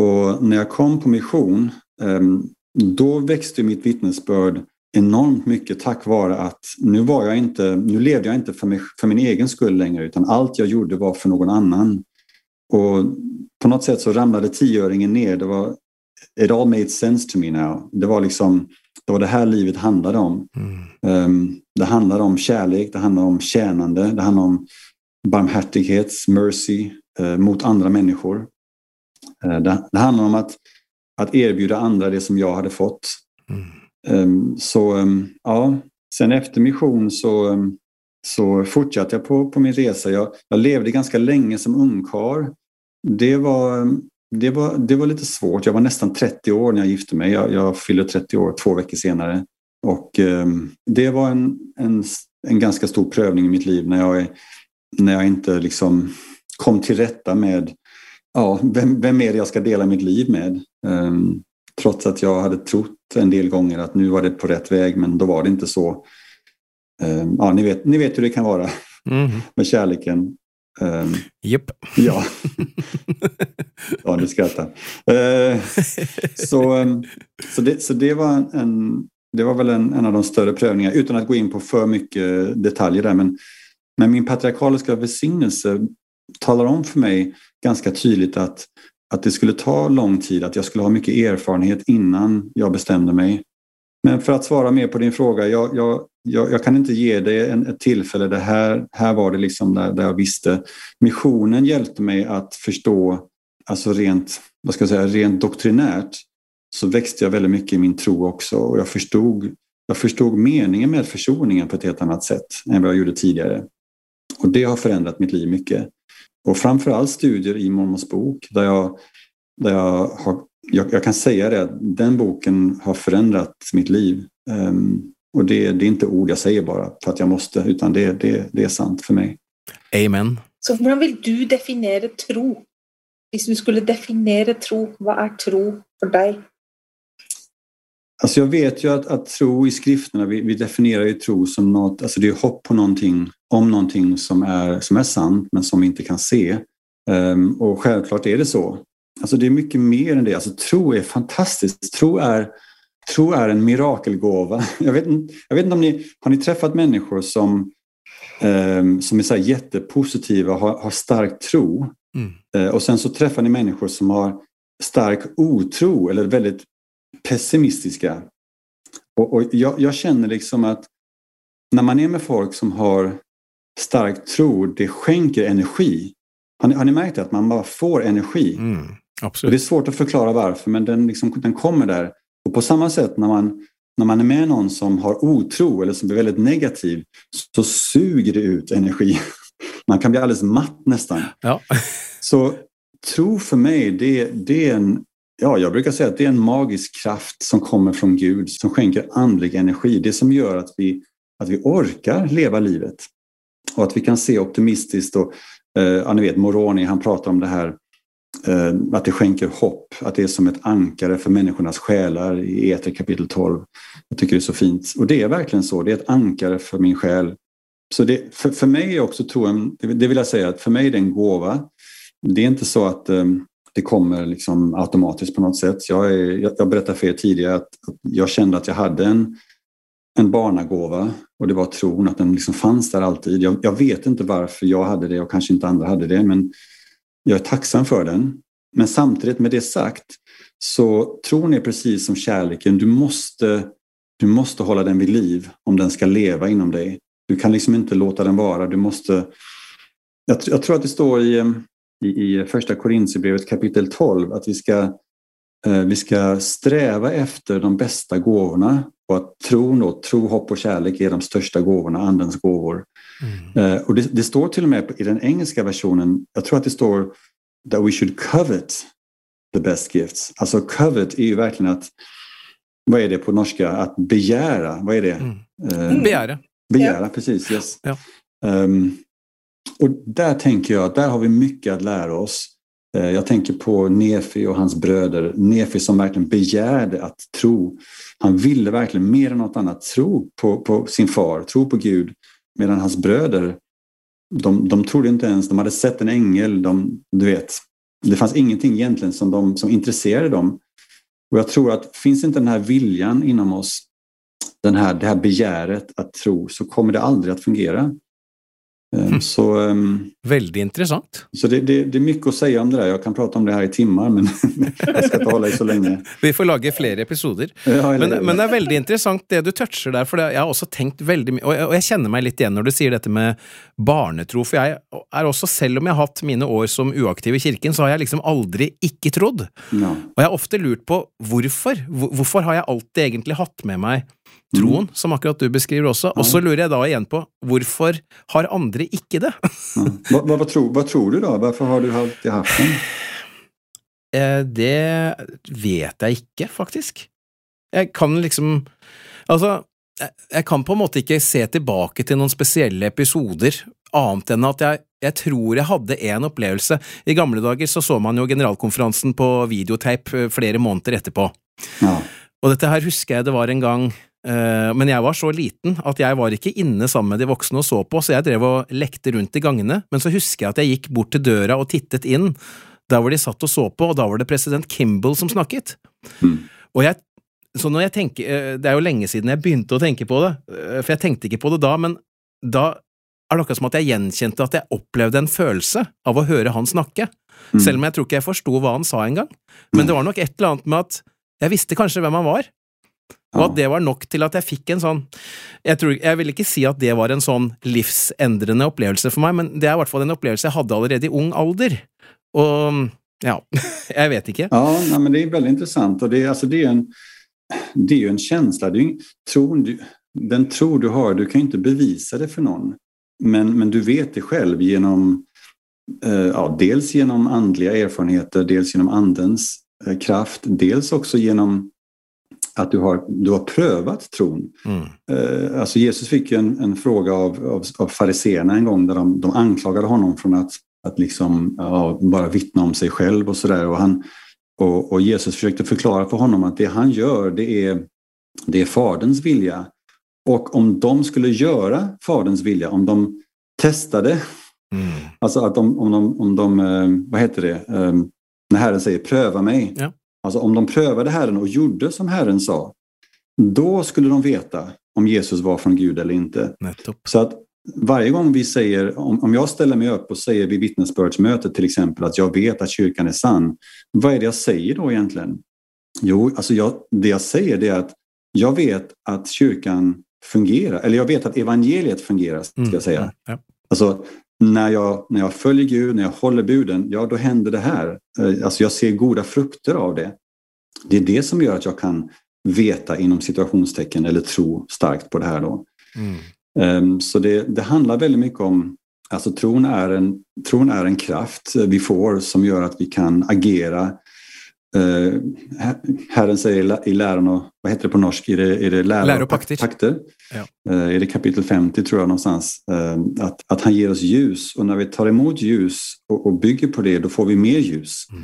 Speaker 5: Och när jag kom på mission, ehm, då växte mitt vittnesbörd enormt mycket tack vare att nu, var jag inte, nu levde jag inte för, mig, för min egen skull längre utan allt jag gjorde var för någon annan. Och på något sätt så ramlade tioöringen ner. Det var, it all made sense to me now. Det var liksom det var det här livet handlade om. Mm. Um, det handlar om kärlek, det handlar om tjänande, det handlar om barmhärtighet, mercy uh, mot andra människor. Uh, det, det, handlar om att, att erbjuda andra det som jag hade fått. Mm. Um, så um, ja, sen efter mission så, så fortsatte jag på, på min resa. Jag, jag levde ganska länge som ungkar. Det var det var, det var lite svårt. Jag var nästan 30 år när jag gifte mig. Jag, jag fyllde 30 år två veckor senare. Och eh, det var en, en, en ganska stor prövning i mitt liv när jag, när jag inte liksom kom till rätta med ja, vem, vem är det jag ska dela mitt liv med. Eh, trots att jag hade trott en del gånger att nu var det på rätt väg men då var det inte så. Eh, ja, ni, vet, ni vet hur det kan vara mm. med kärleken.
Speaker 2: Um, Japp.
Speaker 5: Ja. ja, du skrattar. Uh, så, um, så, det, så det var en, det var väl en, en av de större prövningarna utan att gå in på för mycket detaljer där. Men, men min patriarkaliska välsignelse talar om för mig ganska tydligt att, att det skulle ta lång tid, att jag skulle ha mycket erfarenhet innan jag bestämde mig. Men för att svara mer på din fråga, jag, jag, jag, jag, kan inte ge dig en, ett tillfälle där här, här var det liksom där, där jag visste. Missionen hjälpte mig att förstå, alltså rent, vad ska jag säga, rent doktrinärt så växte jag väldigt mycket i min tro också och jag förstod, jag förstod meningen med försoningen på ett helt annat sätt än vad jag gjorde tidigare. Och det har förändrat mitt liv mycket. Och framförallt studier i Mormons bok där jag, där jag, har, jag, jag kan säga det, den boken har förändrat mitt liv. Um, Och det, det är inte ord jag säger bara för att jag måste, utan det, det, det är sant för mig.
Speaker 2: Amen.
Speaker 3: Så hur vill du definiera tro? Om du skulle definiera tro, vad är tro för dig?
Speaker 5: Alltså jag vet ju att, att tro i skrifterna, vi, vi, definierar ju tro som något, alltså det är hopp på någonting, om någonting som är, som är sant men som vi inte kan se. Um, och självklart är det så. Alltså det är mycket mer än det. Alltså tro är fantastiskt. Tro är, tro är en mirakelgåva. Jag vet, jag vet inte om ni har ni träffat människor som, um, som är så jättepositiva och har, har stark tro. Mm. Uh, och sen så träffar ni människor som har stark otro eller väldigt pessimistiska. Och, och jag, jag, känner liksom att när man är med folk som har stark tro, det skänker energi. Har ni, har ni märkt att man bara får energi?
Speaker 2: Mm,
Speaker 5: absolut. det är svårt att förklara varför, men den, liksom, den kommer där. Och på samma sätt när man, när man är med någon som har otro eller som är väldigt negativ så suger det ut energi. Man kan bli alldeles matt nästan.
Speaker 2: Ja.
Speaker 5: Så tro för mig, det, det är en Ja, jag brukar säga att det är en magisk kraft som kommer från Gud som skänker andlig energi. Det som gör att vi, att vi orkar leva livet och att vi kan se optimistiskt. Och, eh, ja, ni vet, Moroni han pratar om det här Eh, att det skänker hopp, att det är som ett ankare för människornas själar i Eter kapitel 12. Jag tycker det är så fint. Och det är verkligen så, det är ett ankare för min själ. Så det, för, för mig är också troen, det vill jag säga, att för mig är det en gåva. Det är inte så att eh, det kommer liksom automatiskt på något sätt. Jag, är, jag, jag berättade för er tidigare att, att jag kände att jag hade en, en barnagåva och det var tron att den liksom fanns där alltid. Jag, jag, vet inte varför jag hade det och kanske inte andra hade det men jag är tacksam för den. Men samtidigt med det sagt så tron är precis som kärleken. Du måste, du måste hålla den vid liv om den ska leva inom dig. Du kan liksom inte låta den vara. Du måste... Jag, jag tror att det står i ehm, i, i första Korintierbrevet kapitel 12 att vi ska, eh, vi ska sträva efter de bästa gåvorna och att tro, då, tro, hopp och kärlek är de största gåvorna, andens gåvor. Mm. Eh, och det, det, står till och med i den engelska versionen, jag tror att det står that we should covet the best gifts. Alltså covet är ju verkligen att, vad är det på norska, att begära, vad är det? Mm.
Speaker 2: Eh, begära.
Speaker 5: Begära, ja. precis. Yes. Ja. Um, och där tänker jag att där har vi mycket att lära oss. Eh, jag tänker på Nefi och hans bröder. Nefi som verkligen begärde att tro. Han ville verkligen mer än något annat tro på, på sin far, tro på Gud. Medan hans bröder, de, de trodde inte ens, de hade sett en ängel. De, du vet, det fanns ingenting egentligen som, de, som intresserade dem. Och jag tror att finns inte den här viljan inom oss, den här, det här begäret att tro, så kommer det aldrig att fungera. Mm. Så, um,
Speaker 2: Väldigt intressant.
Speaker 5: Så det, det, det, är mycket att säga om det där. Jag kan prata om det här i timmar, men jag ska inte hålla i så länge.
Speaker 2: Vi får laga fler episoder. Ja, men, men, det är väldigt intressant det du touchar där, för jag har också tänkt väldigt mycket, och jag, och jag känner mig lite igen när du säger detta med barnetro, för jag är också, selv om jag har haft mina år som uaktiv i kyrkan, så har jag liksom aldrig icke trodd. Ja. Och jag har ofta lurat på varför. Varför har jag alltid egentligen haft med mig troen, mm. som akkurat du beskriver også. Og så lurer jeg da igjen på hvorfor har andre ikke det?
Speaker 5: hva, hva, hva, tror, hva, tror, du, da? Hvorfor har du alltid hatt den?
Speaker 2: Eh, det vet jeg ikke, faktisk. Jeg kan liksom Altså, jeg kan på en måte ikke se tilbake til noen spesielle episoder, annet enn at jeg, jeg tror jeg hadde en opplevelse. I gamle dager så så man jo generalkonferansen på videotape eh, flere måneder etterpå. Ja. Og dette her husker jeg det var en gang men jeg var så liten at jeg var ikke inne sammen med de voksne og så på, så jeg drev og lekte rundt i gangene, men så husker jeg at jeg gikk bort til døra og tittet inn, der hvor de satt og så på, og da var det president Kimball som snakket. Mm. Og jeg, så når jeg tenker, eh, Det er jo lenge siden jeg begynte å tenke på det, eh, for jeg tenkte ikke på det da, men da er det akkurat som at jeg gjenkjente at jeg opplevde en følelse av å høre han snakke, mm. selv om jeg tror ikke jeg forsto hva han sa engang. Men det var nok et eller annet med at jeg visste kanskje hvem han var, og at det var nok til at jeg fikk en sånn jeg, tror, jeg vil ikke si at det var en sånn livsendrende opplevelse for meg, men det er i hvert fall en opplevelse jeg hadde allerede i ung alder. Och ja, jag vet inte.
Speaker 5: Ja, nej, men det är väldigt intressant och det är, alltså, det är, en, det är ju en känsla. Det är en, tron, du, den tro du har, du kan inte bevisa det för någon. Men, men du vet det själv genom, eh, ja, dels genom andliga erfarenheter, dels genom andens eh, kraft, dels också genom att du har, du har prövat tron.
Speaker 2: Mm.
Speaker 5: Eh, alltså Jesus fick ju en, en fråga av, av, av fariseerna en gång där de, de anklagade honom från att, att liksom, ja, bara vittna om sig själv och sådär. Och, han, och, och Jesus försökte förklara för honom att det han gör det är, det är Faderns vilja. Och om de skulle göra Faderns vilja, om de testade,
Speaker 2: Mm.
Speaker 5: alltså att de, om de, om de eh, vad heter det, Eh, när Herren säger pröva mig.
Speaker 2: Ja.
Speaker 5: Alltså om de prövade Herren och gjorde som Herren sa, då skulle de veta om Jesus var från Gud eller inte.
Speaker 2: Nettopp.
Speaker 5: Så att varje gång vi säger, om, om jag ställer mig upp och säger vid vittnesbördsmötet till exempel att jag vet att kyrkan är sann, vad är det jag säger då egentligen? Jo, alltså jag, det jag säger det är att jag vet att kyrkan fungerar, eller jag vet att evangeliet fungerar, ska
Speaker 2: Mm.
Speaker 5: jag säga.
Speaker 2: Mm. Ja.
Speaker 5: Alltså, när jag, när jag följer Gud, när jag håller buden, ja då händer det här. Eh, Alltså jag ser goda frukter av det. Det är det som gör att jag kan veta inom situationstecken eller tro starkt på det här då.
Speaker 2: Mm.
Speaker 5: Ehm, Så det, det handlar väldigt mycket om, alltså tron är, en, tron är en kraft vi får som gör att vi kan agera. Eh, Her- Herren säger i lä- i läran och, vad heter det på norsk? Är det, är det lära
Speaker 2: Lära och pakter.
Speaker 5: pakter?
Speaker 2: Ja.
Speaker 5: Eh, Är det kapitel 50 tror jag någonstans? Eh, Att, att han ger oss ljus och när vi tar emot ljus och, och bygger på det då får vi mer ljus
Speaker 2: Mm.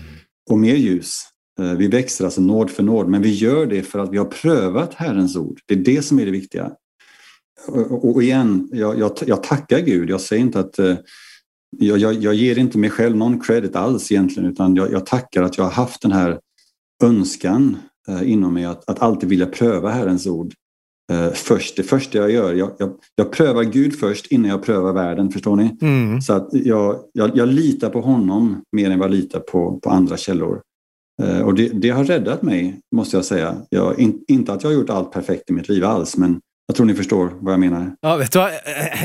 Speaker 5: och mer ljus. Eh, Vi växer alltså nåd för nåd, men vi gör det för att vi har prövat Herrens ord. Det är det som är det viktiga. Och, och igen, jag, jag, jag tackar Gud. Jag säger inte att jag, jag, jag ger inte mig själv någon credit alls egentligen, utan jag, jag tackar att jag har haft den här önskan eh, inom mig att, att alltid vilja pröva Herrens ord. Eh, först, det första jag gör, jag, jag, jag prövar Gud först innan jag prövar världen, förstår ni?
Speaker 2: Mm.
Speaker 5: Så att jag, jag, litar på honom mer än vad jag litar på, på andra källor. Eh, och det, det har räddat mig, måste jag säga. In, inte att jag har gjort allt perfekt i mitt liv alls, men jag tror ni förstår vad jag menar.
Speaker 2: Ja, vet du hva?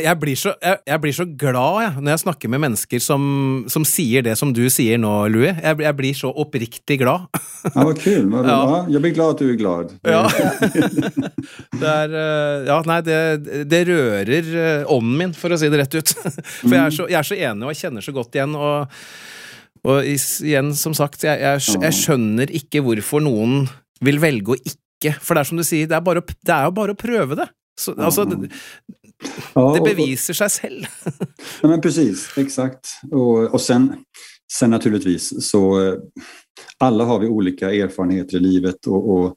Speaker 2: Jeg blir så, jeg, jeg blir så glad jeg, når jeg snakker med mennesker som, som sier det som du sier nå, Louis. Jeg, jeg blir så oppriktig glad.
Speaker 5: Ja, vad kul! Vad,
Speaker 2: Ja.
Speaker 5: ja. jag blir glad att du är glad.
Speaker 2: Ja. Det er eh, Ja, nei, det, det rører eh, ånden min, for å si det rett ut. For jeg er så, jeg er så enig, og jeg kjenner så godt igjen. og og is- igjen, som sagt, jeg, jeg, skj- jeg skjønner ikke hvorfor noen vil velge å ikke For det er som du sier, det er, bare, det er jo bare å prøve det. Så, altså, det, det beviser seg selv.
Speaker 5: Ja, men precis, exakt. Och, och sen, sen naturligtvis så eh, alla har vi olika erfarenheter i livet och, och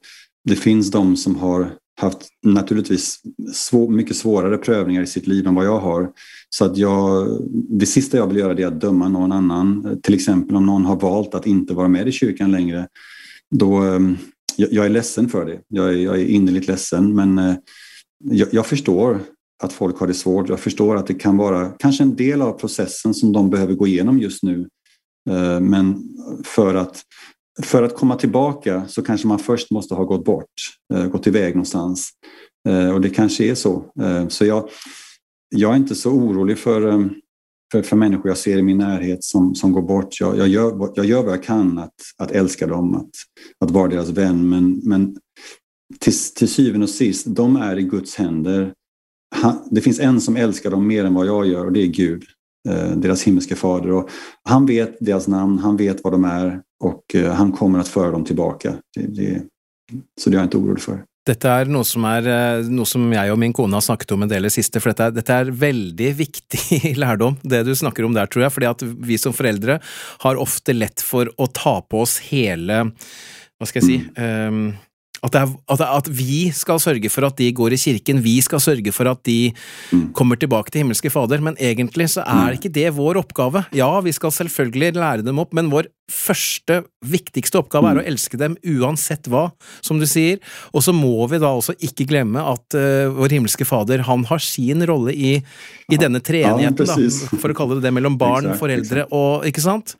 Speaker 5: det finns de som har haft naturligtvis svår, mycket svårare prövningar i sitt liv än vad jag har. Så att jag, det sista jag vill göra är att döma någon annan. Till exempel om någon har valt att inte vara med i kyrkan längre. Då, eh, jag, jag är ledsen för det. Jag är, jag är innerligt ledsen men eh, jag, jag förstår att folk har det svårt. Jag förstår att det kan vara kanske en del av processen som de behöver gå igenom just nu. Eh, men för att, för att komma tillbaka så kanske man först måste ha gått bort, eh, gått iväg någonstans. Eh, och det kanske är så. Så jag, jag är inte så orolig för, för, för människor jag ser i min närhet som, som går bort. Jag, jag, gör, vad- jag gör vad jag kan att, att älska dem, att, att vara deras vän. Men, men till, till syvende och sist, de är i Guds händer. Han, det finns en som älskar dem mer än vad jag gör och det är Gud, eh, deras himmelske fader. Och han vet deras namn, han vet vad de är och eh, han kommer att föra dem tillbaka. Det, det, så det är jag inte orolig för.
Speaker 2: Dette er noe som, er, eh, noe som jeg og min kone har snakket om en del i det siste, for dette er, dette er veldig viktig lærdom, det du snakker om der, tror jeg, fordi at vi som foreldre har ofte lett for å ta på oss hele, hva skal jeg si, ehm, at, det er, at, at vi skal sørge for at de går i kirken, vi skal sørge for at de kommer tilbake til himmelske fader, men egentlig så er ikke det vår oppgave. Ja, vi skal selvfølgelig lære dem opp, men vår første, viktigste oppgave er å elske dem uansett hva, som du sier. Og så må vi da også ikke glemme at eh, vår himmelske Fader, han har sin rolle i, i denne treenigheten, da,
Speaker 5: precis.
Speaker 2: for å kalle det det, mellom barn,
Speaker 5: Exakt,
Speaker 2: foreldre og Ikke sant?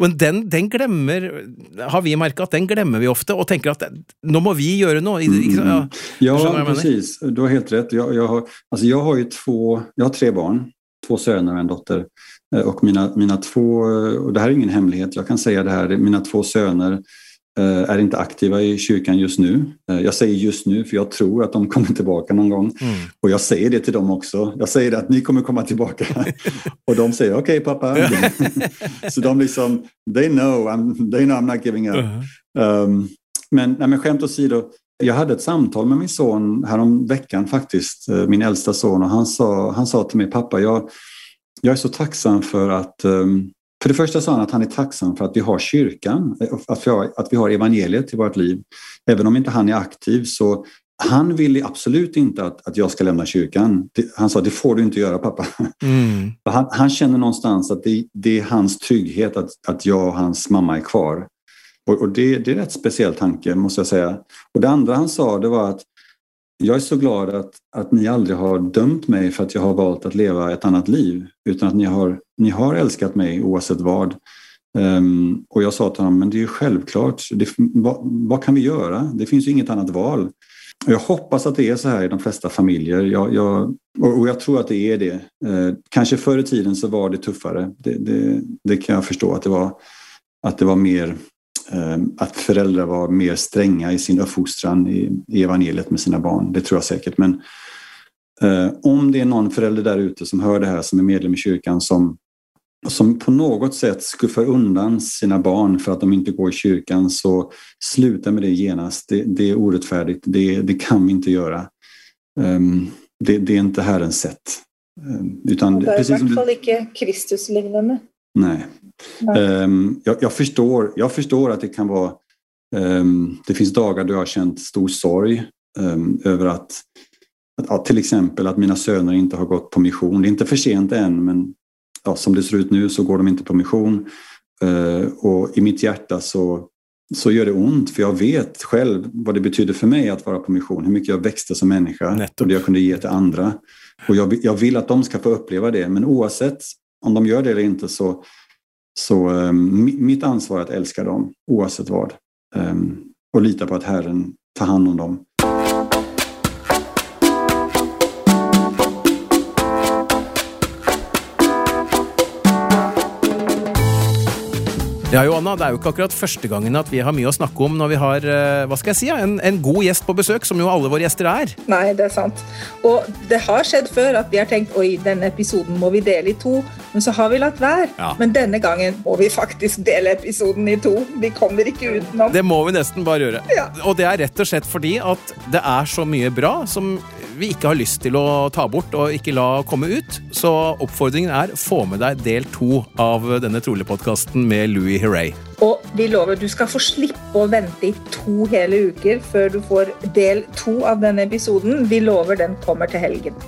Speaker 2: Men den, den glemmer, har vi merka, at den glemmer vi ofte, og tenker at nå må vi gjøre noe. Ikke, ja. Du vad
Speaker 5: Ja,
Speaker 2: menar?
Speaker 5: precis. Du har helt rätt. Jag, jag, har, alltså jag har ju två, jag har tre barn, två söner och en dotter. Eh, Och mina, mina två, och det här är ingen hemlighet, jag kan säga det här, mina två söner eh, är inte aktiva i kyrkan just nu. Eh, Jag säger just nu för jag tror att de kommer tillbaka någon gång.
Speaker 2: Mm.
Speaker 5: Och jag säger det till dem också. Jag säger att ni kommer komma tillbaka. och de säger okej pappa. Så de liksom, they know, I'm, they know I'm not giving up.
Speaker 2: Uh-huh.
Speaker 5: Um, men, nej, men skämt åsido, Jag hade ett samtal med min son härom veckan faktiskt, eh, min äldsta son, och han sa, han sa till mig, pappa, jag, jag är så tacksam för att um, för det första sa han att han är tacksam för att vi har kyrkan, att vi har, att vi har evangeliet i vårt liv. Även om inte han är aktiv så han vill absolut inte att, att jag ska lämna kyrkan. Han sa, det får du inte göra pappa. Mm. Han, han, känner någonstans att det, det, är hans trygghet att, att jag och hans mamma är kvar. Och, och det, det, är en rätt speciell tanke måste jag säga. Och det andra han sa det var att jag är så glad att, att ni aldrig har dömt mig för att jag har valt att leva ett annat liv. Utan att ni har, ni har älskat mig oavsett vad. Um, och jag sa till honom, men det är ju självklart. Det, vad, vad, kan vi göra? Det finns ju inget annat val. Jag hoppas att det är så här i de flesta familjer. Jag, jag, och jag tror att det är det. Uh, kanske förr i tiden så var det tuffare. Det, det, det, kan jag förstå att det var. Att det var mer att föräldrar var mer stränga i sin uppfostran i, evangeliet med sina barn. Det tror jag säkert. Men eh, om det är någon förälder där ute som hör det här som är medlem i kyrkan som som på något sätt skuffar undan sina barn för att de inte går i kyrkan så sluta med det genast. Det, det är orättfärdigt. Det, det, kan vi inte göra. Um, det, det, är inte Herrens sätt.
Speaker 3: Um, utan det är i hvert fall inte Kristuslignande.
Speaker 5: Nej. Um, jag, jag, förstår, jag förstår att det kan vara... det finns dagar då jag har känt stor sorg över att, att, till exempel att mina söner inte har gått på mission. Det är inte för sent än men ja, som det ser ut nu så går de inte på mission. Uh, och i mitt hjärta så, så gör det ont för jag vet själv vad det betyder för mig att vara på mission. Hur mycket jag växte som människa Nettopp. och det jag kunde ge till andra. Och jag, jag, vill att de ska få uppleva det men oavsett om de gör det eller inte så, så um, mitt ansvar är att älska dem oavsett vad. Um, och lita på att Herren tar hand om dem.
Speaker 2: Ja, Johanna, Det er jo ikke akkurat første gangen at vi har mye å snakke om når vi har eh, hva skal jeg si, en, en god gjest på besøk, som jo alle våre gjester er.
Speaker 3: Nei, det er sant. Og det har skjedd før at vi har tenkt oi, denne episoden må vi dele i to, men så har vi latt være. Ja. Men denne gangen må vi faktisk dele episoden i to. Vi kommer ikke utenom.
Speaker 2: Det må vi nesten bare gjøre. Ja. Og det er rett og slett fordi at det er så mye bra som vi ikke har lyst til å ta bort og ikke la komme ut. Så oppfordringen er få med deg del to av denne trolig-podkasten med Louis Hooray!
Speaker 3: Og vi lover du skal få slippe å vente i to hele uker før du får del to av denne episoden. Vi lover den kommer til helgen.